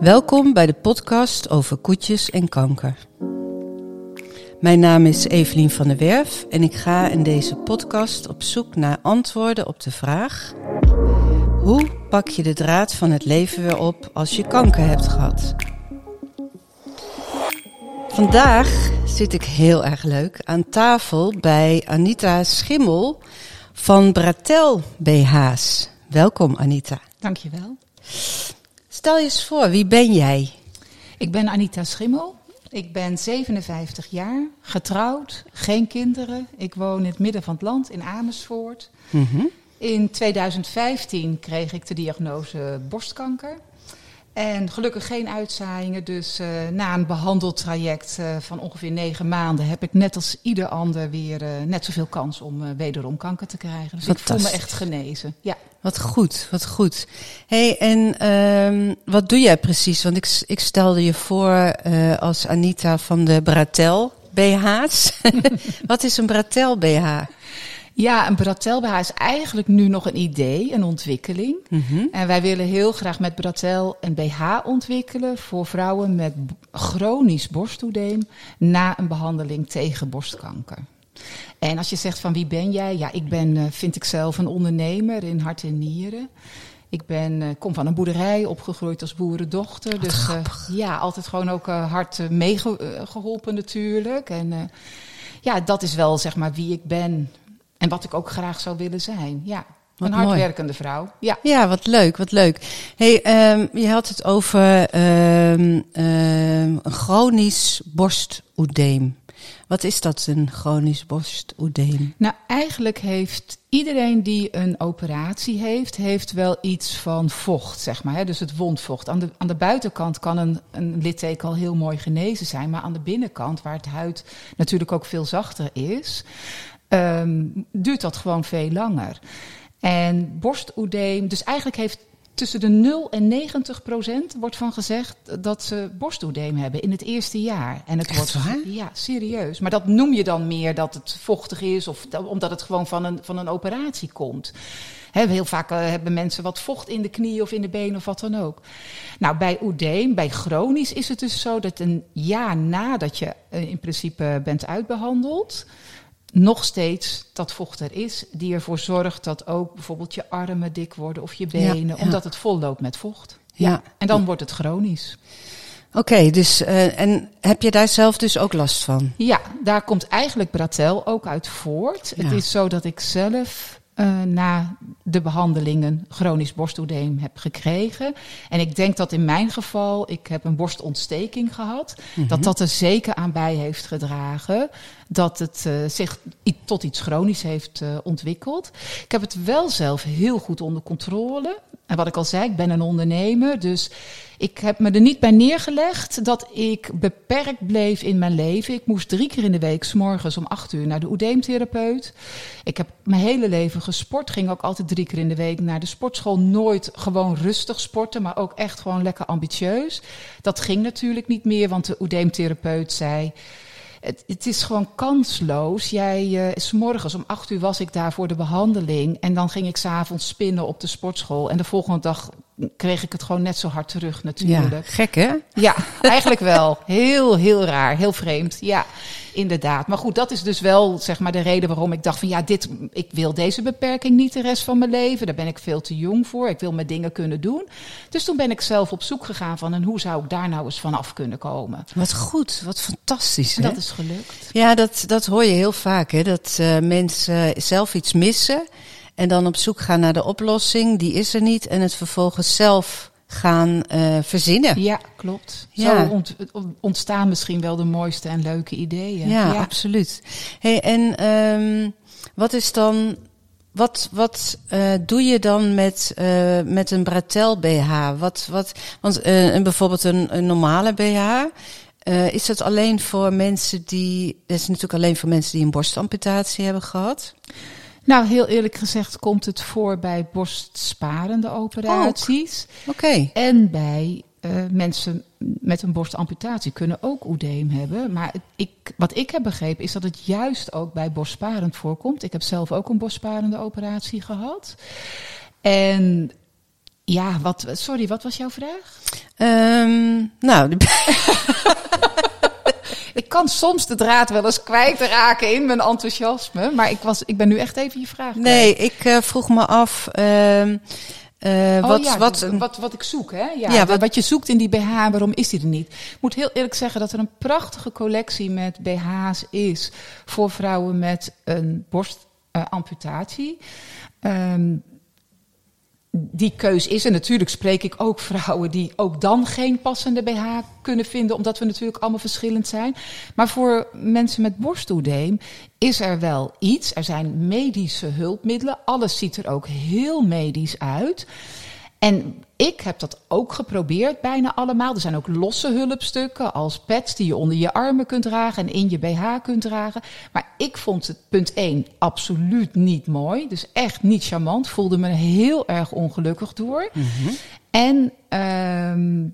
Welkom bij de podcast over koetjes en kanker. Mijn naam is Evelien van der Werf en ik ga in deze podcast op zoek naar antwoorden op de vraag: hoe pak je de draad van het leven weer op als je kanker hebt gehad? Vandaag zit ik heel erg leuk aan tafel bij Anita Schimmel van Bratel BH's. Welkom Anita. Dankjewel. Stel je eens voor, wie ben jij? Ik ben Anita Schimmel. Ik ben 57 jaar, getrouwd, geen kinderen. Ik woon in het midden van het land in Amersfoort. Mhm. In 2015 kreeg ik de diagnose borstkanker. En gelukkig geen uitzaaiingen, dus eh, na een behandeltraject uh, van ongeveer negen maanden heb ik net als ieder ander weer uh, net zoveel kans om wederom kanker te krijgen. Dus ik voel me echt genezen. Ja. Wat goed, wat goed. hey, en um, wat doe jij precies? Want ik, ik stelde je voor als Anita van de Bratel BH's. wat is een Bratel BH? Ja, een Bratel BH is eigenlijk nu nog een idee, een ontwikkeling. Mm -hmm. En wij willen heel graag met Bratel een BH ontwikkelen voor vrouwen met chronisch borsttoedeem na een behandeling tegen borstkanker. En als je zegt van wie ben jij? Ja, ik ben, vind ik zelf, een ondernemer in hart en nieren. Ik ben, uh, kom van een boerderij, opgegroeid als boerendochter. Wat dus uh, ja, altijd gewoon ook uh, hard meegeholpen natuurlijk. En ja, dat is wel zeg maar wie ik ben. En wat ik ook graag zou willen zijn. Ja, Wat een hardwerkende vrouw. Ja. Ja, wat leuk, wat leuk. Hey, um, je had het over um, um, een chronisch borstoedeem. Wat is dat, een chronisch borstoedeem? Nou, eigenlijk heeft iedereen die een operatie heeft, heeft wel iets van vocht, zeg maar. Hè? Dus het wondvocht. Aan de, aan de buitenkant kan een, een litteken al heel mooi genezen zijn, maar aan de binnenkant, waar het huid natuurlijk ook veel zachter is, um, duurt dat gewoon veel langer. En borstoedeem, dus eigenlijk heeft tussen de 0 en 90 procent wordt van gezegd dat ze borstoedeem hebben in het eerste jaar. En het Echt wordt waar? ja serieus. Maar dat noem je dan meer dat het vochtig is of dat, omdat het gewoon van een, van een operatie komt. He, heel vaak uh, hebben mensen wat vocht in de knie of in de benen of wat dan ook. Nou, bij oedeem, bij chronisch, is het dus zo dat een jaar nadat je uh, in principe bent uitbehandeld, nog steeds dat vocht er is, die ervoor zorgt dat ook bijvoorbeeld je armen dik worden of je benen, Ja, ja. omdat het vol loopt met vocht. Ja. En dan wordt het chronisch. Oké, dus uh, en heb je daar zelf dus ook last van? Ja, daar komt eigenlijk Bratel ook uit voort. Het is zo dat ik zelf uh, na de behandelingen chronisch borstoedeem heb gekregen. En ik denk dat in mijn geval, ik heb een borstontsteking gehad, Mhm. dat dat er zeker aan bij heeft gedragen dat het uh, zich tot iets chronisch heeft uh, ontwikkeld. Ik heb het wel zelf heel goed onder controle. En wat ik al zei, ik ben een ondernemer, dus ik heb me er niet bij neergelegd dat ik beperkt bleef in mijn leven. Ik moest drie keer in de week, s om acht uur, naar de oedeemtherapeut. Ik heb mijn hele leven gesport, ging ook altijd drie keer in de week naar de sportschool. Nooit gewoon rustig sporten, maar ook echt gewoon lekker ambitieus. Dat ging natuurlijk niet meer, want de oedeemtherapeut zei... Het, het, is gewoon kansloos. Jij, uh, s morgens om acht uur was ik daar voor de behandeling. En dan ging ik s'avonds spinnen op de sportschool. En de volgende dag kreeg ik het gewoon net zo hard terug natuurlijk. Ja, gek hè? Ja, eigenlijk wel. Heel, heel raar. Heel vreemd. Ja, inderdaad. Maar goed, dat is dus wel zeg maar de reden waarom ik dacht van ja, dit, ik wil deze beperking niet de rest van mijn leven. Daar ben ik veel te jong voor. Ik wil mijn dingen kunnen doen. Dus toen ben ik zelf op zoek gegaan van en hoe zou ik daar nou eens vanaf kunnen komen. Wat goed, wat fantastisch. En dat is gelukt. Ja, dat, dat hoor je heel vaak, hè? dat uh, mensen zelf iets missen en dan op zoek gaan naar de oplossing. Die is er niet en het vervolgens zelf gaan uh, verzinnen. Ja, klopt. Ja. Zo ont, ontstaan misschien wel de mooiste en leuke ideeën. Ja, ja. absoluut. Hey, en um, wat is dan wat, wat uh, doe je dan met, uh, met een Bratel BH? Wat, wat, want bijvoorbeeld een, een normale BH. Is dat alleen voor mensen die. Dat is natuurlijk alleen voor mensen die een borstamputatie hebben gehad? Nou, heel eerlijk gezegd komt het voor bij borstsparende operaties. Oké. Okay. En bij uh, mensen met een borstamputatie kunnen ook oedeem hebben. Maar ik, wat ik heb begrepen is dat het juist ook bij borstsparend voorkomt. Ik heb zelf ook een borstsparende operatie gehad. En Ja, wat, sorry, wat was jouw vraag? Ehm, nou, de- Ik kan soms de draad wel eens kwijtraken in mijn enthousiasme, maar ik, was, ik ben nu echt even je vraag kwijt. nee, ik eh, vroeg me af. ehm, eh, Oh wat, ja, wat, de- wat, wat ik zoek, hè? Ja, Ja, wat, je zoekt in die BH, waarom is die er niet? Ik moet heel eerlijk zeggen dat er een prachtige collectie met BH's is voor vrouwen met een borstamputatie. Ehm die keus is. En natuurlijk spreek ik ook vrouwen die ook dan geen passende BH kunnen vinden, omdat we natuurlijk allemaal verschillend zijn. Maar voor mensen met borstoedeem is er wel iets. Er zijn medische hulpmiddelen. Alles ziet er ook heel medisch uit. En ik heb dat ook geprobeerd, bijna allemaal. Er zijn ook losse hulpstukken als pads die je onder je armen kunt dragen en in je BH kunt dragen. Maar ik vond het punt 1 absoluut niet mooi. Dus echt niet charmant. Voelde me heel erg ongelukkig door. En ehm,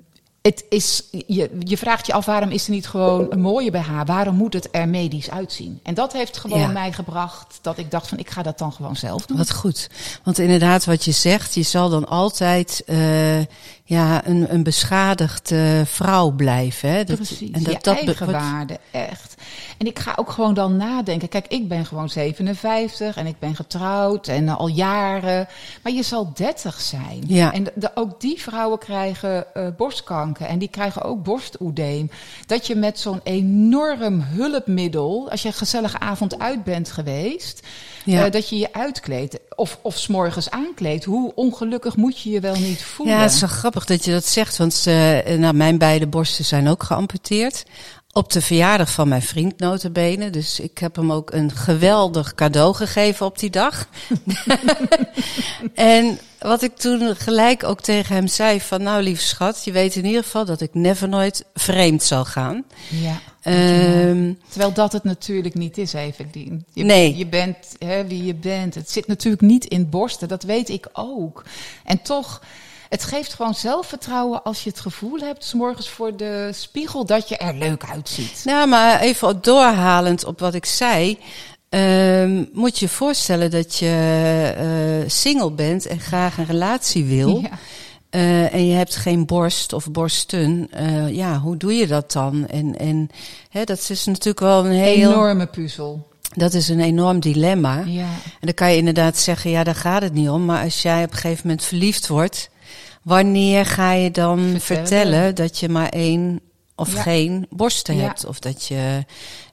het is, je, je vraagt je af waarom is er niet gewoon een mooie BH? Waarom moet het er medisch uitzien? En dat heeft gewoon Ja. mij gebracht dat ik dacht van ik ga dat dan gewoon zelf doen. Wat goed. Want inderdaad, wat je zegt, je zal dan altijd eh, ja, een, een beschadigde vrouw blijven. Hè? Dat, Precies, en je dat, dat eigen waarde, echt. En ik ga ook gewoon dan nadenken. Kijk, ik ben gewoon 57 en ik ben getrouwd en al jaren. Maar je zal 30 zijn. Ja. En de- de- ook die vrouwen krijgen eh, borstkanker en die krijgen ook borstoedeem. Dat je met zo'n enorm hulpmiddel, als je een gezellige avond uit bent geweest... Ja. eh, dat je je uitkleedt of, of s'morgens aankleedt. Hoe ongelukkig moet je je wel niet voelen? Ja, het is zo grappig dat je dat zegt. Want eh, nou, mijn beide borsten zijn ook geamputeerd. Op de verjaardag van mijn vriend notabene. Dus ik heb hem ook een geweldig cadeau gegeven op die dag. en wat ik toen gelijk ook tegen hem zei van... Nou, lieve schat, je weet in ieder geval dat ik never nooit vreemd zal gaan. ja. Ehm, Terwijl dat het natuurlijk niet is, Everdien. Je, Nee. Je bent hè, wie je bent. Het zit natuurlijk niet in borsten, dat weet ik ook. En toch, het geeft gewoon zelfvertrouwen als je het gevoel hebt... 's morgens voor de spiegel dat je er leuk uitziet. Nou, maar even doorhalend op wat ik zei. ehm, moet je je voorstellen dat je eh, single bent en graag een relatie wil. Ja. eh, en je hebt geen borst of borsten. eh, ja, hoe doe je dat dan? En, en hè, dat is natuurlijk wel een heel. Enorme puzzel. Dat is een enorm dilemma. Ja. En dan kan je inderdaad zeggen, ja, daar gaat het niet om. Maar als jij op een gegeven moment verliefd wordt, wanneer ga je dan vertellen, Vertellen. dat je maar één of Ja. geen borsten Ja. hebt? Of dat je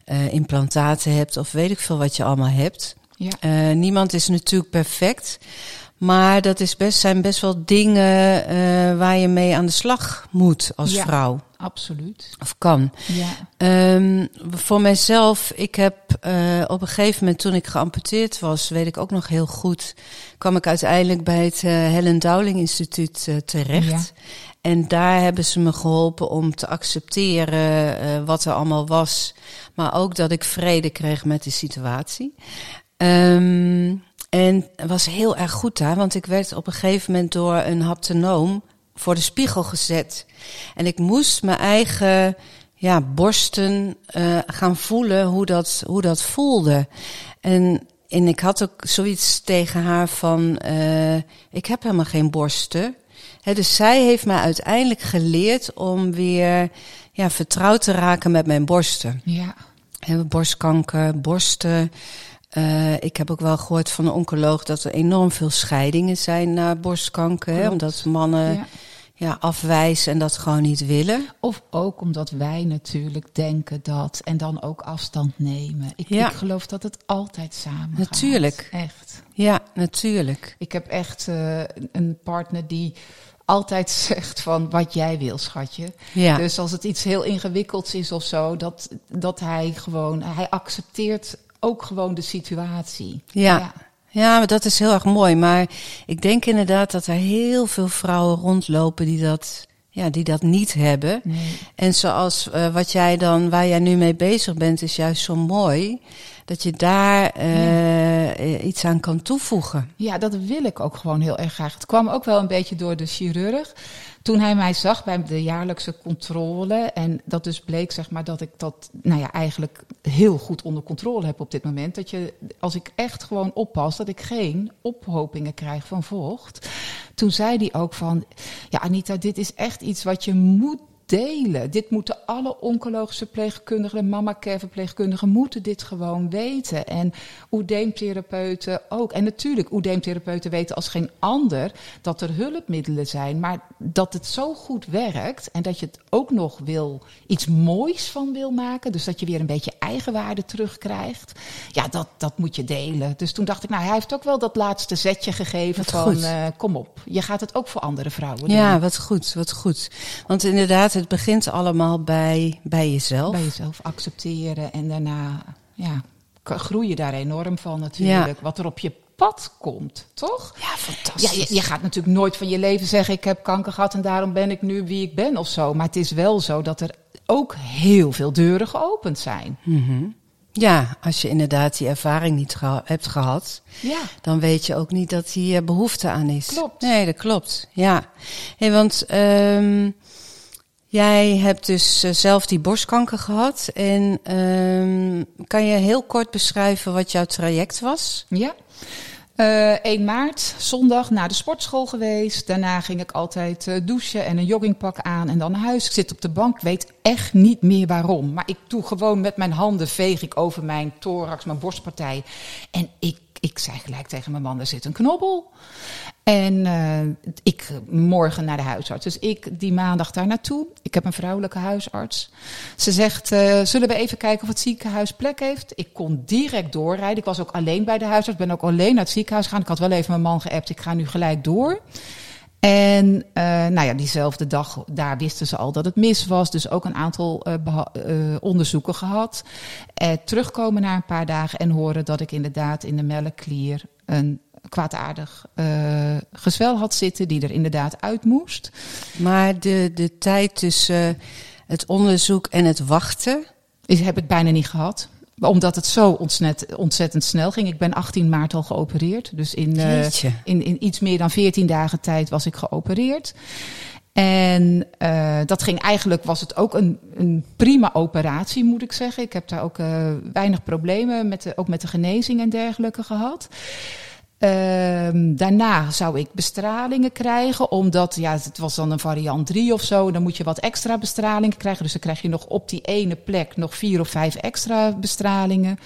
eh, implantaten hebt, of weet ik veel wat je allemaal hebt. Ja. Eh, niemand is natuurlijk perfect. Maar dat is best, zijn best wel dingen eh, waar je mee aan de slag moet als vrouw. Absoluut. Of kan. Ja. Ehm, voor mijzelf, ik heb eh, op een gegeven moment toen ik geamputeerd was, weet ik ook nog heel goed, kwam ik uiteindelijk bij het eh, Helen Dowling Instituut eh, terecht. Ja. En daar hebben ze me geholpen om te accepteren wat er allemaal was, maar ook dat ik vrede kreeg met de situatie. Ehm, en het was heel erg goed daar, want ik werd op een gegeven moment door een haptonoom voor de spiegel gezet. En ik moest mijn eigen ja, borsten eh, gaan voelen hoe dat, hoe dat voelde. En, en ik had ook zoiets tegen haar van, eh, ik heb helemaal geen borsten. Hè, dus zij heeft mij uiteindelijk geleerd om weer ja, vertrouwd te raken met mijn borsten. Ja. Borstkanker, borsten. Eh, ik heb ook wel gehoord van een oncoloog dat er enorm veel scheidingen zijn na borstkanker. Hè, omdat mannen ja. ja, afwijzen en dat gewoon niet willen. Of ook omdat wij natuurlijk denken dat en dan ook afstand nemen. Ik, Ja. ik geloof dat het altijd samen gaat. Natuurlijk. Echt. Ja, natuurlijk. Ik heb echt eh, een partner die altijd zegt van wat jij wil, schatje. Ja, Dus als het iets heel ingewikkelds is of zo, dat, dat hij gewoon, hij accepteert ook gewoon de situatie. Ja. ja, maar dat is heel erg mooi. Maar ik denk inderdaad dat er heel veel vrouwen rondlopen die dat, ja, die dat niet hebben. Nee. En zoals eh, wat jij dan, waar jij nu mee bezig bent, is juist zo mooi. Dat je daar eh, iets aan kan toevoegen. Ja, dat wil ik ook gewoon heel erg graag. Het kwam ook wel een beetje door de chirurg. Toen hij mij zag bij de jaarlijkse controle. En dat dus bleek, zeg maar, dat ik dat nou ja, eigenlijk heel goed onder controle heb op dit moment. Dat je, als ik echt gewoon oppas, dat ik geen ophopingen krijg van vocht. Toen toen zei hij ook van, ja Anita, dit is echt iets wat je moet delen. Dit moeten alle oncologische verpleegkundigen, mama care verpleegkundigen moeten dit gewoon weten. En oedeemtherapeuten ook. En natuurlijk, oedeemtherapeuten weten als geen ander dat er hulpmiddelen zijn, maar dat het zo goed werkt en dat je het ook nog wil iets moois van wil maken, dus dat je weer een beetje eigenwaarde terugkrijgt. Ja, dat, dat moet je delen. Dus toen dacht ik, nou, hij heeft ook wel dat laatste zetje gegeven van uh, kom op, je gaat het ook voor andere vrouwen doen. Ja, wat goed, wat goed. Want inderdaad, het begint allemaal bij, bij jezelf. Bij jezelf accepteren en daarna ja, groei je daar enorm van natuurlijk. Wat er op je pad komt, toch? Ja, fantastisch. Ja, je, je, gaat natuurlijk nooit van je leven zeggen: Ik heb kanker gehad en daarom ben ik nu wie ik ben of zo. Maar het is wel zo dat er ook heel veel deuren geopend zijn. Mm Ja, als je inderdaad die ervaring niet hebt gehad, ja. dan weet je ook niet dat hier behoefte aan is. Klopt. Nee, dat klopt. Ja. Hey, want um, Jij hebt dus eh, zelf die borstkanker gehad. En um, kan je heel kort beschrijven wat jouw traject was? Ja. Uh, eh, 1 maart, zondag, naar de sportschool geweest. Daarna ging ik altijd uh, douchen en een joggingpak aan en dan naar huis. Ik zit op de bank, weet echt niet meer waarom. Maar ik doe gewoon met mijn handen, veeg ik over mijn thorax, mijn borstpartij. En ik ik zei gelijk tegen mijn man, er zit een knobbel. En uh, ik morgen naar de huisarts. Dus ik die maandag daar naartoe. Ik heb een vrouwelijke huisarts. Ze zegt, uh, zullen we even kijken of het ziekenhuis plek heeft? Ik kon direct doorrijden. Ik was ook alleen bij de huisarts. Ben ook alleen naar het ziekenhuis gegaan. Ik had wel even mijn man geappt. Ik ga nu gelijk door. En uh, nou ja, diezelfde dag, daar wisten ze al dat het mis was. Dus ook een aantal uh, onderzoeken gehad. terugkomen na een paar dagen en horen dat ik inderdaad in de melkklier een kwaadaardig gezwel had zitten, die er inderdaad uit moest. Maar de, de tijd tussen het onderzoek en het wachten. Ik heb het bijna niet gehad omdat het zo ontzettend, ontzettend snel ging. Ik ben 18 maart al geopereerd. Dus in, uh, in, in iets meer dan 14 dagen tijd was ik geopereerd. En uh, dat ging eigenlijk, was het ook een, een prima operatie, moet ik zeggen. Ik heb daar ook uh, weinig problemen, met de, ook met de genezing en dergelijke gehad. Um, daarna zou ik bestralingen krijgen, omdat ja, het was dan een variant 3 of zo. Dan moet je wat extra bestralingen krijgen. Dus dan krijg je nog op die ene plek nog vier of vijf extra bestralingen.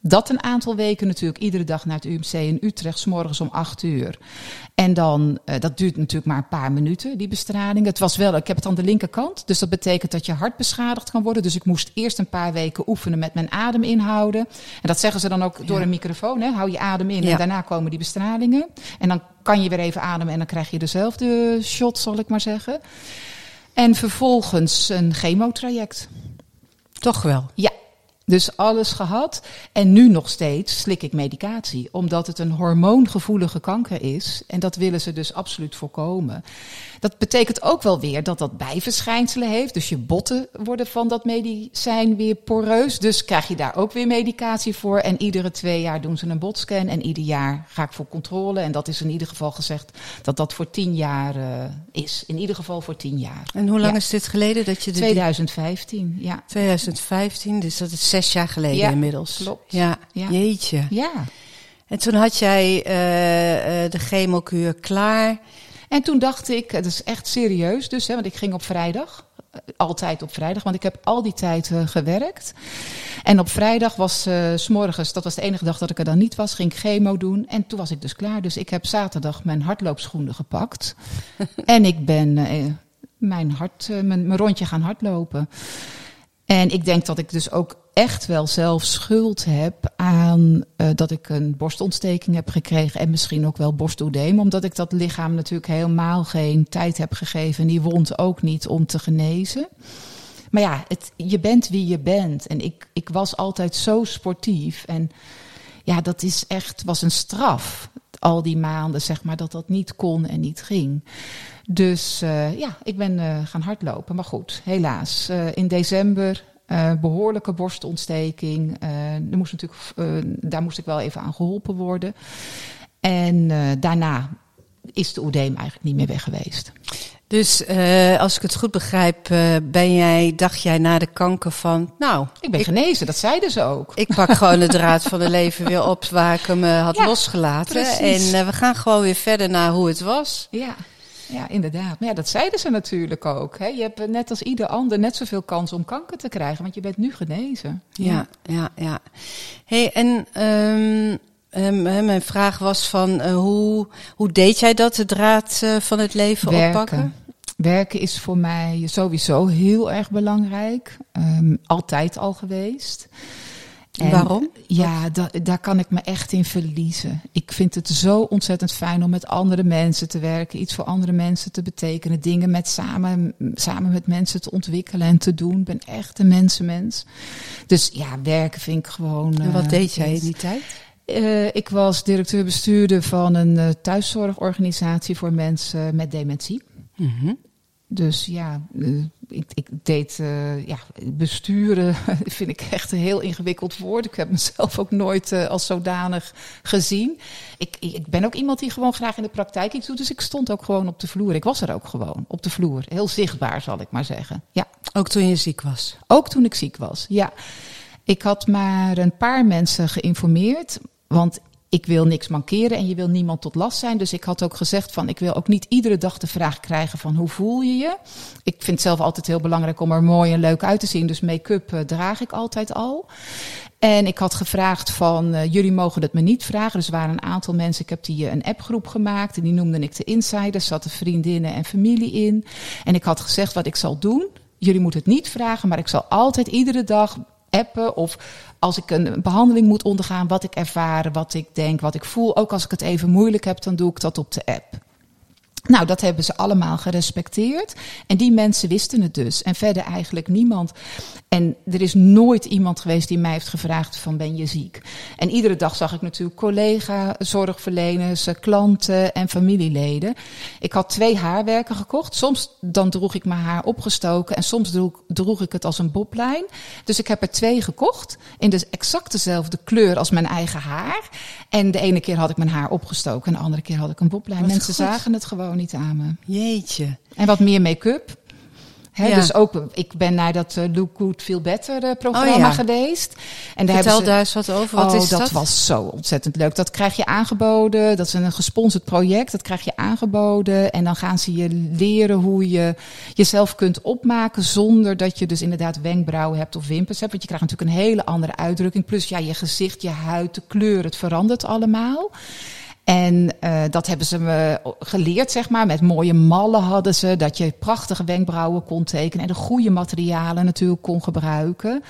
Dat een aantal weken natuurlijk iedere dag naar het UMC in Utrecht, s morgens om 8 uur. En dan, uh, dat duurt natuurlijk maar een paar minuten, die bestraling. Het was wel, ik heb het aan de linkerkant, dus dat betekent dat je hart beschadigd kan worden. Dus ik moest eerst een paar weken oefenen met mijn adem inhouden. En dat zeggen ze dan ook door een microfoon, hè? hou je adem in ja. en daarna komen die bestralingen. En dan kan je weer even ademen en dan krijg je dezelfde shot, zal ik maar zeggen. En vervolgens een chemotraject. Toch wel? Ja, dus alles gehad. En nu nog steeds slik ik medicatie. Omdat het een hormoongevoelige kanker is. En dat willen ze dus absoluut voorkomen. Dat betekent ook wel weer dat dat bijverschijnselen heeft. Dus je botten worden van dat medicijn weer poreus. Dus krijg je daar ook weer medicatie voor. En iedere twee jaar doen ze een botscan. En ieder jaar ga ik voor controle. En dat is in ieder geval gezegd dat dat voor tien jaar uh, is. In ieder geval voor tien jaar. En hoe lang ja. is dit geleden dat je... De 2015, ja. 2015, dus dat is zes jaar geleden ja, inmiddels. Klopt. Ja, ja. jeetje. Ja. En toen had jij uh, de chemokuur klaar. En toen dacht ik, het is echt serieus dus, hè, want ik ging op vrijdag. Altijd op vrijdag, want ik heb al die tijd uh, gewerkt. En op vrijdag was uh, s'morgens, dat was de enige dag dat ik er dan niet was, ging ik chemo doen. En toen was ik dus klaar. Dus ik heb zaterdag mijn hardloopschoenen gepakt. en ik ben uh, mijn, hart, mijn, mijn rondje gaan hardlopen. En ik denk dat ik dus ook echt wel zelf schuld heb aan uh, dat ik een borstontsteking heb gekregen en misschien ook wel borstoedeem, omdat ik dat lichaam natuurlijk helemaal geen tijd heb gegeven en die wond ook niet om te genezen. Maar ja, het, je bent wie je bent en ik, ik was altijd zo sportief en ja, dat is echt was een straf al die maanden zeg maar dat dat niet kon en niet ging. Dus uh, ja, ik ben uh, gaan hardlopen. Maar goed, helaas. Uh, in december behoorlijke borstontsteking. Moest natuurlijk, daar moest ik wel even aan geholpen worden. En daarna is de oedeem eigenlijk niet meer weg geweest. Dus uh, als ik het goed begrijp, uh, ben jij, dacht jij na de kanker van, nou... Ik ben genezen, dat zeiden ze ook. Ik pak gewoon de draad van het leven weer op waar ik hem uh, had ja, losgelaten. Precies. En we gaan gewoon weer verder naar hoe het was. Ja. Ja, inderdaad. Maar ja, dat zeiden ze natuurlijk ook. Hè? Je hebt net als ieder ander net zoveel kans om kanker te krijgen, want je bent nu genezen. Ja, ja, ja. hey, en um, um, mijn vraag was van uh, hoe, hoe deed jij dat, de draad uh, van het leven Werken. oppakken? Werken is voor mij sowieso heel erg belangrijk. Um, altijd al geweest. En Waarom? Ja, da, daar kan ik me echt in verliezen. Ik vind het zo ontzettend fijn om met andere mensen te werken, iets voor andere mensen te betekenen, dingen met samen, samen met mensen te ontwikkelen en te doen. Ik ben echt een mensenmens. Dus ja, werken vind ik gewoon. En wat uh, deed jij in die tijd? Uh, ik was directeur-bestuurder van een uh, thuiszorgorganisatie voor mensen met dementie. Mm -hmm. Dus ja, uh, ik, ik, deed ja, besturen, vind ik echt een heel ingewikkeld woord. Ik heb mezelf ook nooit als zodanig gezien. Ik, ik ben ook iemand die gewoon graag in de praktijk iets doet, dus ik stond ook gewoon op de vloer. Ik was er ook gewoon op de vloer. Heel zichtbaar, zal ik maar zeggen. Ja. Ook toen je ziek was? Ook toen ik ziek was, ja. Ik had maar een paar mensen geïnformeerd. Want ik wil niks mankeren en je wil niemand tot last zijn. Dus ik had ook gezegd van ik wil ook niet iedere dag de vraag krijgen van hoe voel je je. Ik vind het zelf altijd heel belangrijk om er mooi en leuk uit te zien. Dus make-up uh, draag ik altijd al. En ik had gevraagd van uh, jullie mogen het me niet vragen. Dus er waren een aantal mensen. Ik heb die uh, een appgroep gemaakt en die noemde ik de insiders. Zaten vriendinnen en familie in. En ik had gezegd wat ik zal doen. Jullie moeten het niet vragen, maar ik zal altijd iedere dag appen of als ik een behandeling moet ondergaan, wat ik ervaar, wat ik denk, wat ik voel. Ook als ik het even moeilijk heb, dan doe ik dat op de app. Nou, dat hebben ze allemaal gerespecteerd. En die mensen wisten het dus. En verder eigenlijk niemand. En er is nooit iemand geweest die mij heeft gevraagd van ben je ziek? En iedere dag zag ik natuurlijk collega, zorgverleners, eh, klanten en familieleden. Ik had twee haarwerken gekocht. Soms dan droeg ik mijn haar opgestoken en soms droeg, droeg ik het als een boblijn. Dus ik heb er twee gekocht in de exact dezelfde kleur als mijn eigen haar. En de ene keer had ik mijn haar opgestoken en de andere keer had ik een boblijn. Mensen goed. zagen het gewoon niet aan me. Jeetje. En wat meer make-up. He, ja. Dus ook, ik ben naar dat uh, Look Good Feel Better uh, programma oh, ja. geweest. En daar Vertel daar eens wat over. Wat oh, is dat, dat was zo ontzettend leuk. Dat krijg je aangeboden. Dat is een gesponsord project. Dat krijg je aangeboden. En dan gaan ze je leren hoe je jezelf kunt opmaken. Zonder dat je dus inderdaad wenkbrauwen hebt of wimpers hebt. Want je krijgt natuurlijk een hele andere uitdrukking. Plus ja, je gezicht, je huid, de kleur, het verandert allemaal. En uh, dat hebben ze me geleerd, zeg maar. Met mooie mallen hadden ze. Dat je prachtige wenkbrauwen kon tekenen. En de goede materialen natuurlijk kon gebruiken.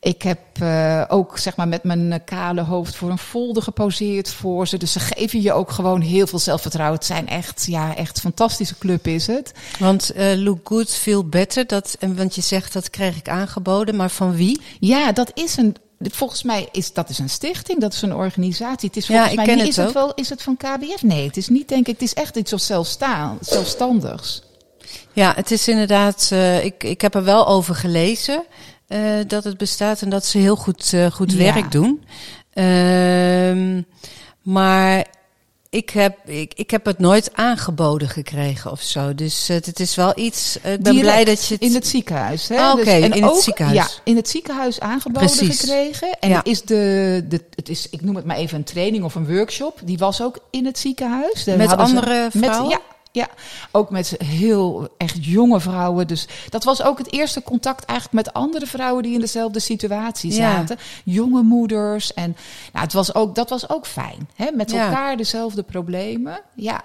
Ik heb uh, ook zeg maar met mijn kale hoofd voor een folder geposeerd voor ze. Dus ze geven je ook gewoon heel veel zelfvertrouwen. Het zijn echt, ja, echt fantastische club is het. Want uh, Look Good, Feel Better, dat, want je zegt dat kreeg ik aangeboden, maar van wie? Ja, dat is een Volgens mij is dat is een stichting, dat is een organisatie. Het is volgens ja, mij ken niet, het is het wel is het van KBF? Nee, het is niet denk ik, het is echt iets als zelfstaan, zelfstandigs. Ja, het is inderdaad, uh, ik, ik heb er wel over gelezen uh, dat het bestaat en dat ze heel goed, uh, goed ja. werk doen. Uh, maar ik heb, ik, ik heb het nooit aangeboden gekregen of zo. Dus uh, het is wel iets. Uh, ik ben blij dat je het. In het ziekenhuis, hè? Ah, Oké, okay, dus, in ook, het ziekenhuis. Ja, in het ziekenhuis aangeboden Precies. gekregen. En Ja. is de, de, het is, ik noem het maar even een training of een workshop. Die was ook in het ziekenhuis. Daar Met ze- andere vrouwen? Met, ja, ja, ook met heel echt jonge vrouwen. Dus dat was ook het eerste contact eigenlijk met andere vrouwen die in dezelfde situatie Ja. zaten. Jonge moeders. En nou, het was ook, dat was ook fijn. Hè? Met Ja. elkaar dezelfde problemen. Ja.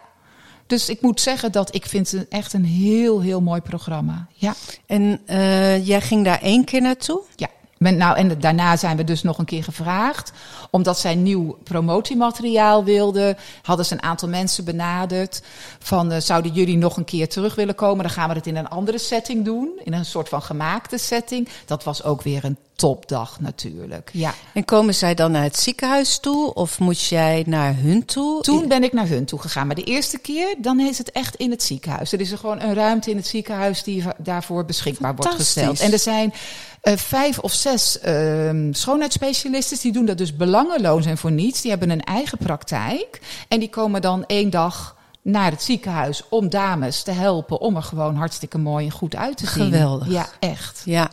Dus ik moet zeggen dat ik vind het echt een heel, heel mooi programma. Ja. En uh, jij ging daar één keer naartoe? Ja. Ben, nou, en daarna zijn we dus nog een keer gevraagd. Omdat zij nieuw promotiemateriaal wilden, hadden ze een aantal mensen benaderd. Van, uh, zouden jullie nog een keer terug willen komen? Dan gaan we het in een andere setting doen. In een soort van gemaakte setting. Dat was ook weer een topdag natuurlijk. Ja. En komen zij dan naar het ziekenhuis toe? Of moet jij naar hun toe? Toen ben ik naar hun toe gegaan. Maar de eerste keer, dan is het echt in het ziekenhuis. Er is er gewoon een ruimte in het ziekenhuis die daarvoor beschikbaar wordt gesteld. En er zijn uh, vijf of zes uh, schoonheidsspecialisten. Die doen dat dus belangeloos en voor niets. Die hebben een eigen praktijk. En die komen dan één dag naar het ziekenhuis om dames te helpen om er gewoon hartstikke mooi en goed uit te zien. Geweldig. Ja, echt. Ja,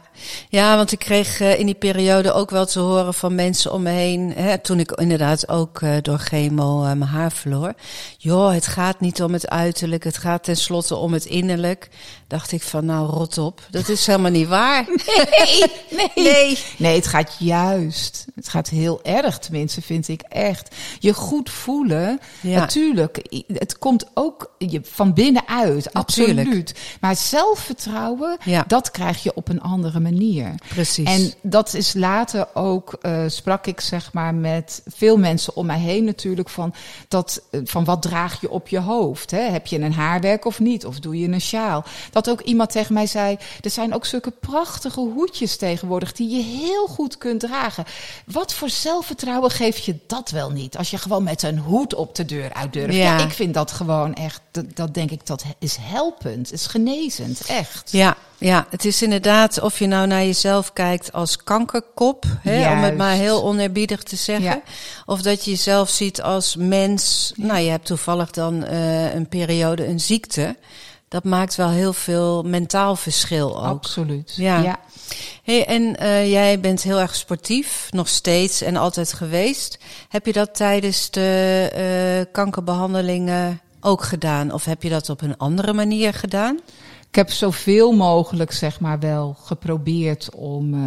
ja want ik kreeg uh, in die periode ook wel te horen van mensen om me heen. Hè, toen ik inderdaad ook uh, door chemo uh, mijn haar verloor. Joh, het gaat niet om het uiterlijk, het gaat tenslotte om het innerlijk. Dacht ik van nou rot op, dat is helemaal niet waar. Nee, nee. nee. Nee, het gaat juist. Het gaat heel erg, tenminste vind ik echt. Je goed voelen, ja. natuurlijk. Het komt ook je van binnenuit, absoluut. Absoluut. Maar zelfvertrouwen, ja. dat krijg je op een andere manier. Precies. En dat is later ook, uh, sprak ik zeg maar met veel mensen om mij heen natuurlijk van, dat, van wat draag je op je hoofd? Hè? Heb je een haarwerk of niet? Of doe je een sjaal? Dat ook iemand tegen mij zei, er zijn ook zulke prachtige hoedjes tegenwoordig die je heel goed kunt dragen. Wat voor zelfvertrouwen geeft je dat wel niet? Als je gewoon met een hoed op de deur uit durft. Ja, ja ik vind dat gewoon echt, dat, dat, denk ik, dat is helpend, is genezend, echt. Ja, ja, het is inderdaad of je nou naar jezelf kijkt als kankerkop, hè, om het maar heel oneerbiedig te zeggen. Ja. Of dat je jezelf ziet als mens. Nou, je hebt toevallig dan uh, een periode een ziekte. Dat maakt wel heel veel mentaal verschil ook. Absoluut. Ja. ja. Hey, en uh, jij bent heel erg sportief, nog steeds en altijd geweest. Heb je dat tijdens de uh, kankerbehandelingen ook gedaan? Of heb je dat op een andere manier gedaan? Ik heb zoveel mogelijk, zeg maar, wel geprobeerd om uh,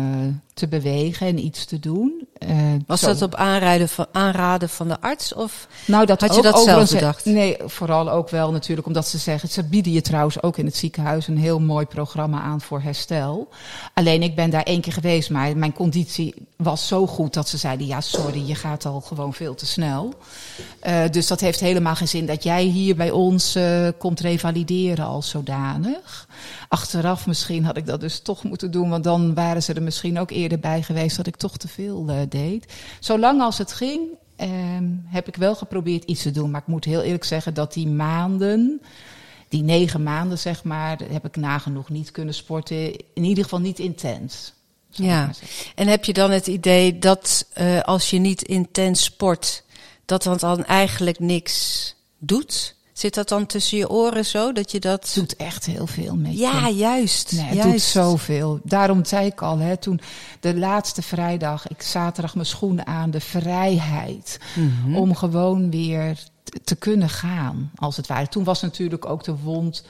te bewegen en iets te doen. Uh, Was zo. dat op aanraden van, aanraden van de arts? Of nou, dat had je dat zelf bedacht? Nee, vooral ook wel natuurlijk omdat ze zeggen... ze bieden je trouwens ook in het ziekenhuis een heel mooi programma aan voor herstel. Alleen ik ben daar één keer geweest, maar mijn conditie was zo goed... dat ze zeiden, ja sorry, je gaat al gewoon veel te snel. Uh, dus dat heeft helemaal geen zin dat jij hier bij ons uh, komt revalideren als zodanig. Achteraf misschien had ik dat dus toch moeten doen... want dan waren ze er misschien ook eerder bij geweest dat ik toch te veel uh, deed. Zolang als het ging, um, heb ik wel geprobeerd iets te doen. Maar ik moet heel eerlijk zeggen dat die maanden, die negen maanden zeg maar, heb ik nagenoeg niet kunnen sporten. In ieder geval niet intens. Ja, en heb je dan het idee dat uh, als je niet intens sport, dat dat dan eigenlijk niks doet? Zit dat dan tussen je oren zo dat je dat. Het doet echt heel veel met Ja, je. juist. Nee, het juist. doet zoveel. Daarom zei ik al, hè, toen de laatste vrijdag, ik zaterdag mijn schoenen aan, de vrijheid. Mm-hmm. Om gewoon weer te kunnen gaan, als het ware. Toen was natuurlijk ook de wond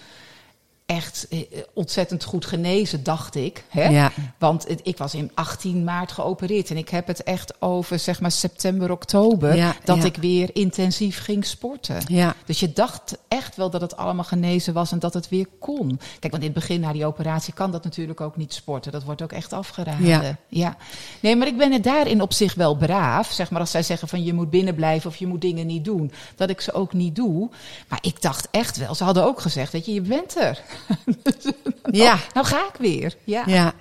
echt ontzettend goed genezen, dacht ik. Hè? Ja. Want ik was in 18 maart geopereerd en ik heb het echt over zeg maar september, oktober ja, dat ja. ik weer intensief ging sporten. Ja. Dus je dacht echt wel dat het allemaal genezen was en dat het weer kon. Kijk, want in het begin na die operatie kan dat natuurlijk ook niet sporten. Dat wordt ook echt afgeraden. Ja. ja. Nee, maar ik ben het daarin op zich wel braaf. Zeg maar als zij zeggen van je moet binnen blijven of je moet dingen niet doen, dat ik ze ook niet doe. Maar ik dacht echt wel, ze hadden ook gezegd, dat je, je bent er. ja. Nou ga ik weer. Ja, ja.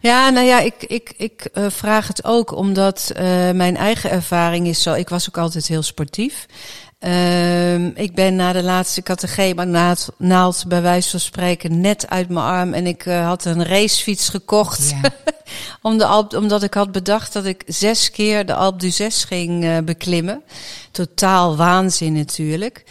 ja nou ja, ik, ik, ik uh, vraag het ook omdat uh, mijn eigen ervaring is zo. Ik was ook altijd heel sportief. Uh, ik ben na de laatste catechema naald, naald bij wijze van spreken net uit mijn arm. En ik uh, had een racefiets gekocht. Ja. Om de Alp, omdat ik had bedacht dat ik zes keer de Alp d'Huez ging uh, beklimmen. Totaal waanzin natuurlijk.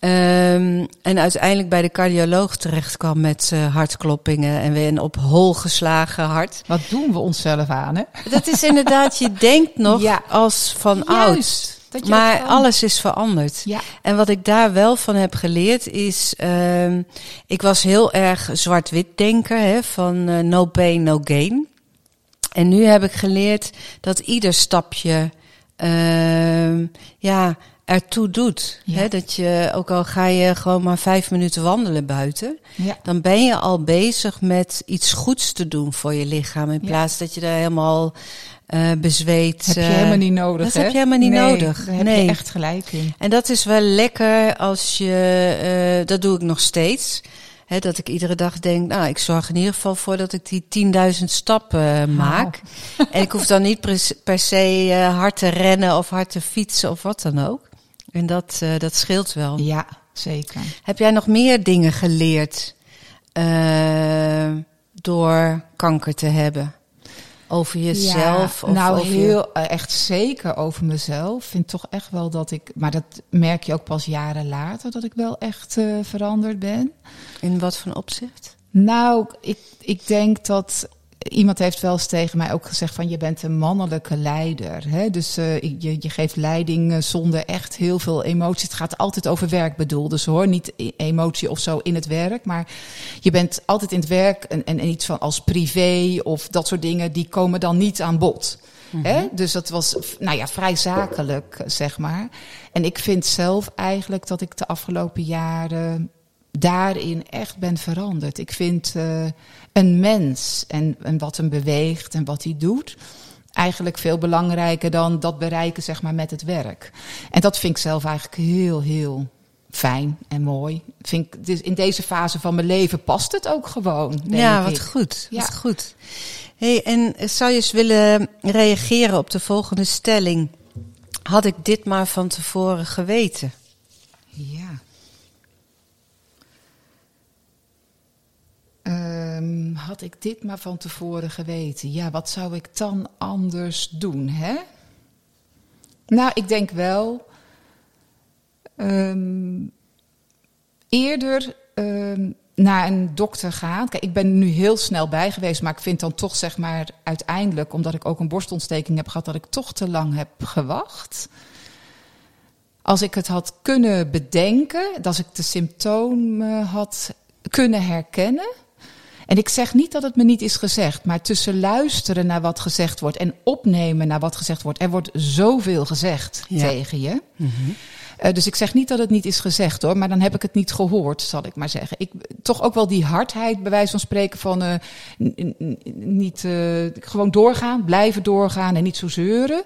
Um, en uiteindelijk bij de cardioloog terecht kwam met uh, hartkloppingen en weer een op hol geslagen hart. Wat doen we onszelf aan, hè? Dat is inderdaad, je denkt nog ja. als van oud. Maar alles is veranderd. Ja. En wat ik daar wel van heb geleerd is, um, ik was heel erg zwart-wit denker, hè, van uh, no pain, no gain. En nu heb ik geleerd dat ieder stapje, uh, ja, ertoe doet. Ja. Hè, dat je, ook al ga je gewoon maar vijf minuten wandelen buiten, ja. dan ben je al bezig met iets goeds te doen voor je lichaam. In plaats ja. dat je er helemaal uh, bezweet. Heb je helemaal niet nodig. Dat hè? heb je helemaal niet nee, nodig. Daar heb nee. je echt gelijk in. En dat is wel lekker als je, uh, dat doe ik nog steeds. He, dat ik iedere dag denk, nou, ik zorg in ieder geval voor dat ik die 10.000 stappen maak. Wow. en ik hoef dan niet per, per se uh, hard te rennen of hard te fietsen of wat dan ook. En dat, uh, dat scheelt wel. Ja, zeker. Heb jij nog meer dingen geleerd uh, door kanker te hebben? over jezelf? Ja, of nou, over heel eh, echt zeker over mezelf. Ik vind toch echt wel dat ik, maar dat merk je ook pas jaren later, dat ik wel echt eh, veranderd ben. in wat voor opzicht? Nou, ik, ik denk dat iemand heeft wel eens tegen mij ook gezegd van je bent een mannelijke leider. Hè? Dus eh, je, je geeft leiding eh, zonder echt heel veel emotie. Het gaat altijd over werk bedoel. Dus hoor, niet e- emotie of zo in het werk. Maar je bent altijd in het werk en, en, en iets van als privé of dat soort dingen, die komen dan niet aan bod. Hè? Dus dat was nou ja, vrij zakelijk, zeg maar. En ik vind zelf eigenlijk dat ik de afgelopen jaren daarin echt ben veranderd. Ik vind eh, een mens en, en wat hem beweegt en wat hij doet. Eigenlijk veel belangrijker dan dat bereiken zeg maar, met het werk. En dat vind ik zelf eigenlijk heel, heel fijn en mooi. Vind ik, dus in deze fase van mijn leven past het ook gewoon. Ja, wat ik. goed. Ja. Wat goed. Hey, en zou je eens willen reageren op de volgende stelling? Had ik dit maar van tevoren geweten? Ja. Ehm, had ik dit maar van tevoren geweten? Ja, wat zou ik dan anders doen, hè? Nou, ik denk wel. ehm, eerder ehm, naar een dokter gaan. Kijk, ik ben nu heel snel bij geweest, maar ik vind dan toch, zeg maar, uiteindelijk, omdat ik ook een borstontsteking heb gehad, dat ik toch te lang heb gewacht. Als ik het had kunnen bedenken, dat als ik de symptomen had kunnen herkennen. En ik zeg niet dat het me niet is gezegd, maar tussen luisteren naar wat gezegd wordt en opnemen naar wat gezegd wordt. Er wordt zoveel gezegd Ja. tegen je. Eh, dus ik zeg niet dat het niet is gezegd hoor, maar dan heb ik het niet gehoord, zal ik maar zeggen. Ik, toch ook wel die hardheid, bij wijze van spreken, van eh, niet eh, gewoon doorgaan, blijven doorgaan en niet zo zeuren.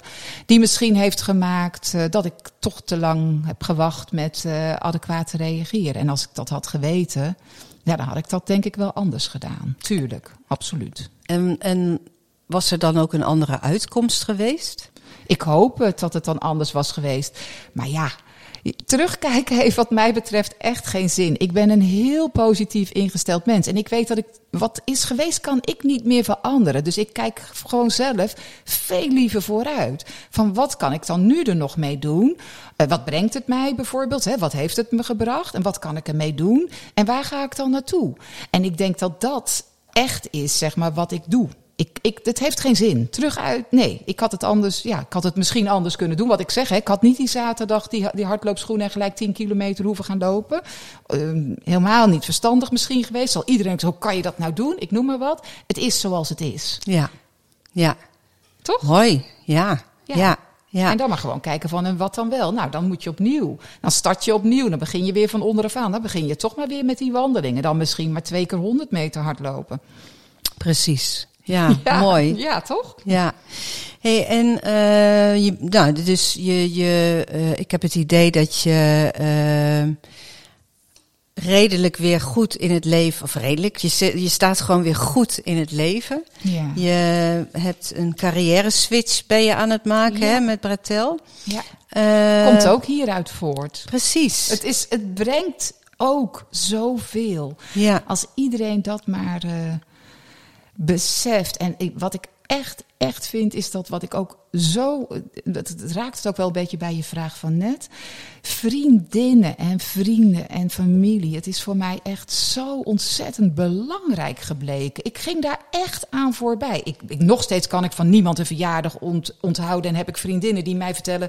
Die misschien heeft gemaakt dat ik toch te lang heb gewacht met adequaat te reageren. En als ik dat had geweten, ja, dan had ik dat denk ik wel anders gedaan. Tuurlijk, absoluut. En, en was er dan ook een andere uitkomst geweest? Ik hoop het dat het dan anders was geweest. Maar ja, terugkijken heeft wat mij betreft echt geen zin. Ik ben een heel positief ingesteld mens. En ik weet dat ik wat is geweest, kan ik niet meer veranderen. Dus ik kijk gewoon zelf veel liever vooruit. Van wat kan ik dan nu er nog mee doen? Eh, wat brengt het mij bijvoorbeeld? Hè? Wat heeft het me gebracht? En wat kan ik ermee doen? En waar ga ik dan naartoe? En ik denk dat dat echt is, zeg maar, wat ik doe. Ik, ik, het heeft geen zin. Terug uit. Nee, ik had het anders. Ja, ik had het misschien anders kunnen doen. Wat ik zeg, hè, ik had niet die zaterdag die, die hardloopschoenen en gelijk 10 kilometer hoeven gaan lopen. Ehm, helemaal niet verstandig misschien geweest. Zal iedereen zeggen, hoe kan je dat nou doen? Ik noem maar wat. Het is zoals het is. Ja. Ja. Toch? Hoi. Ja. Ja. Ja. Ja. En dan maar gewoon kijken van en wat dan wel. Nou, dan moet je opnieuw. Dan start je opnieuw. Dan begin je weer van onderaf aan. Dan begin je toch maar weer met die wandelingen. Dan misschien maar twee keer 100 meter hardlopen. Precies. Ja, mooi. Ja, toch? Ja. Hey, en eh, je, nou, dus je, je, eh, ik heb het idee dat je eh, redelijk weer goed in het leven, of redelijk, je, je staat gewoon weer goed in het leven. Ja. Je hebt een carrière switch ben je aan het maken Ja. hè, met Bratel. ja. Komt ook hieruit voort. Precies. Het, is, het brengt ook zoveel. ja. Als iedereen dat maar beseft. En ik, wat ik echt, echt vind, is dat wat ik ook zo. Het raakt het ook wel een beetje bij je vraag van net. Vriendinnen en vrienden en familie. Het is voor mij echt zo ontzettend belangrijk gebleken. Ik ging daar echt aan voorbij. Ik, ik, nog steeds kan ik van niemand een verjaardag ont, onthouden. En heb ik vriendinnen die mij vertellen.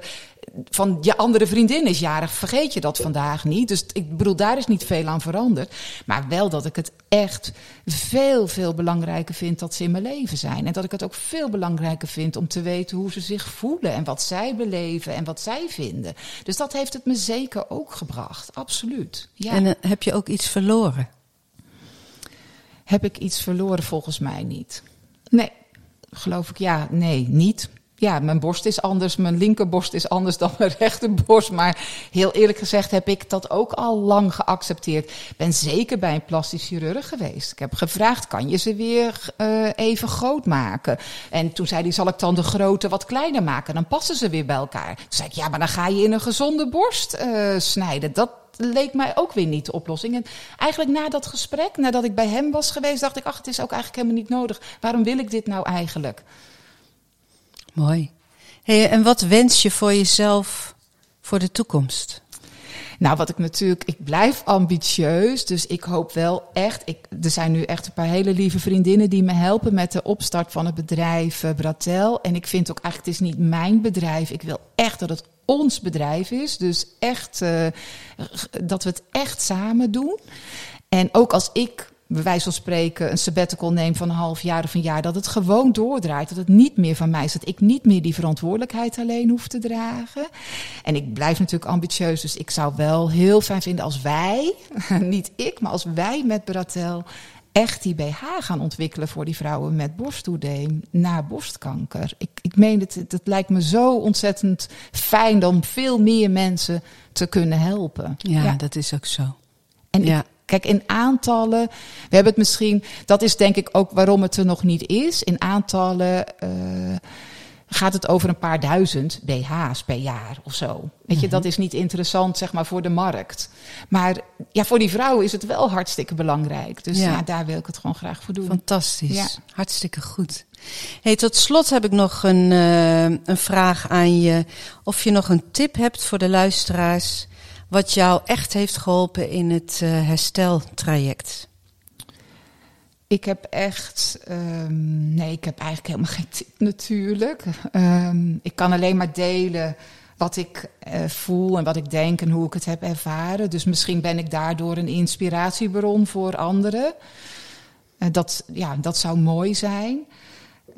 van je andere vriendin is jarig. Vergeet je dat vandaag niet. Dus ik bedoel, daar is niet veel aan veranderd. Maar wel dat ik het echt veel, veel belangrijker vind dat ze in mijn leven zijn. En dat ik het ook veel belangrijker vind om te weten hoe ze zich voelen. En wat zij beleven en wat zij vinden. Dus dat heeft het me zeker ook gebracht. Absoluut. Ja. En eh, heb je ook iets verloren? Heb ik iets verloren? Volgens mij niet. Nee, geloof ik ja. Nee, niet. Ja, mijn borst is anders, mijn linkerborst is anders dan mijn rechterborst. Maar heel eerlijk gezegd heb ik dat ook al lang geaccepteerd. Ik ben zeker bij een plastisch chirurg geweest. Ik heb gevraagd, kan je ze weer uh, even groot maken? En toen zei hij, zal ik dan de grootte wat kleiner maken? Dan passen ze weer bij elkaar. Toen zei ik, ja, maar dan ga je in een gezonde borst uh, snijden. Dat, leek mij ook weer niet de oplossing. En eigenlijk na dat gesprek, nadat ik bij hem was geweest, dacht ik: ach, het is ook eigenlijk helemaal niet nodig. Waarom wil ik dit nou eigenlijk? Mooi. En wat wens je voor jezelf voor de toekomst? Nou, wat ik natuurlijk, ik blijf ambitieus. Dus ik hoop wel echt. Ik, er zijn nu echt een paar hele lieve vriendinnen die me helpen met de opstart van het bedrijf uh, Bratel. En ik vind ook eigenlijk, het is niet mijn bedrijf. Ik wil echt dat het ons bedrijf is. Dus echt uh, dat we het echt samen doen. En ook als ik bij wijze van spreken een sabbatical neem van een half jaar of een jaar, dat het gewoon doordraait. Dat het niet meer van mij is. Dat ik niet meer die verantwoordelijkheid alleen hoef te dragen. En ik blijf natuurlijk ambitieus. Dus ik zou wel heel fijn vinden als wij, niet ik, maar als wij met Bratel echt die BH gaan ontwikkelen voor die vrouwen met borsttoedeem na borstkanker. Ik, ik meen het, het lijkt me zo ontzettend fijn om veel meer mensen te kunnen helpen. Ja, dat is ook zo. En ja. Kijk, in aantallen, we hebben het misschien, dat is denk ik ook waarom het er nog niet is. In aantallen uh, gaat het over een paar duizend BH's per jaar of zo. Weet je, mhm. dat is niet interessant, zeg maar, voor de markt. Maar ja, voor die vrouwen is het wel hartstikke belangrijk. Dus ja, daar wil ik het gewoon graag voor doen. Fantastisch. Ja. Hartstikke goed. Hey, tot slot heb ik nog een, uh, een vraag aan je. Of je nog een tip hebt voor de luisteraars wat jou echt heeft geholpen in het uh, hersteltraject? Ik heb echt, um, nee, ik heb eigenlijk helemaal geen tip natuurlijk. Um, ik kan alleen maar delen wat ik uh, voel en wat ik denk en hoe ik het heb ervaren. Dus misschien ben ik daardoor een inspiratiebron voor anderen. Uh, dat, ja, dat zou mooi zijn.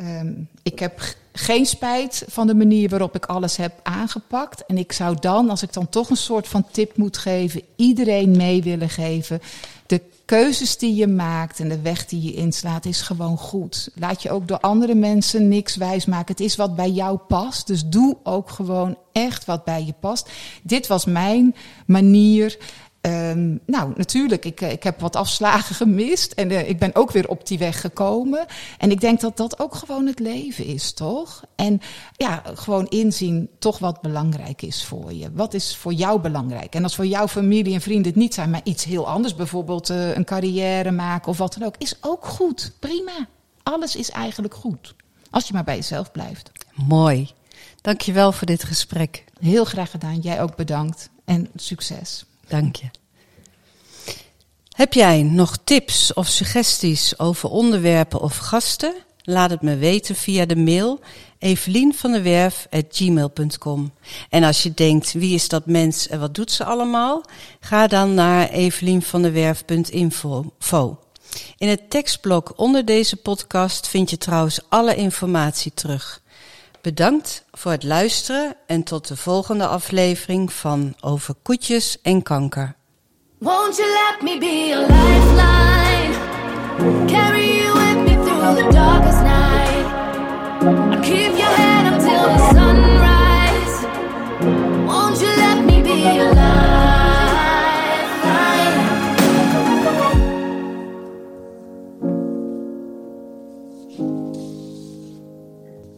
Um, ik heb geen spijt van de manier waarop ik alles heb aangepakt. En ik zou dan, als ik dan toch een soort van tip moet geven, iedereen mee willen geven. De keuzes die je maakt en de weg die je inslaat is gewoon goed. Laat je ook door andere mensen niks wijsmaken. Het is wat bij jou past. Dus doe ook gewoon echt wat bij je past. Dit was mijn manier. Um, nou, natuurlijk, ik, eh, ik heb wat afslagen gemist en uh, ik ben ook weer op die weg gekomen. En ik denk dat dat ook gewoon het leven is, toch? En ja, gewoon inzien toch wat belangrijk is voor je. Wat is voor jou belangrijk? En als voor jouw familie en vrienden het niet zijn, maar iets heel anders, bijvoorbeeld uh, een carrière maken of wat dan ook, is ook goed. Prima. Alles is eigenlijk goed. Als je maar bij jezelf blijft. Mooi. Dankjewel voor dit gesprek. Heel graag gedaan. Jij ook bedankt. En succes. Dank je. Heb jij nog tips of suggesties over onderwerpen of gasten? Laat het me weten via de mail evelienvandewerf.gmail.com. En als je denkt, wie is dat mens en wat doet ze allemaal? Ga dan naar evelienvandewerf.info. In het tekstblok onder deze podcast vind je trouwens alle informatie terug. Bedankt voor het luisteren en tot de volgende aflevering van Over koetjes en kanker. Won't you let me be a lifeline? Carry you with me through the darkest night. I'll keep your head until the sunrise. Won't you let me be a lifeline?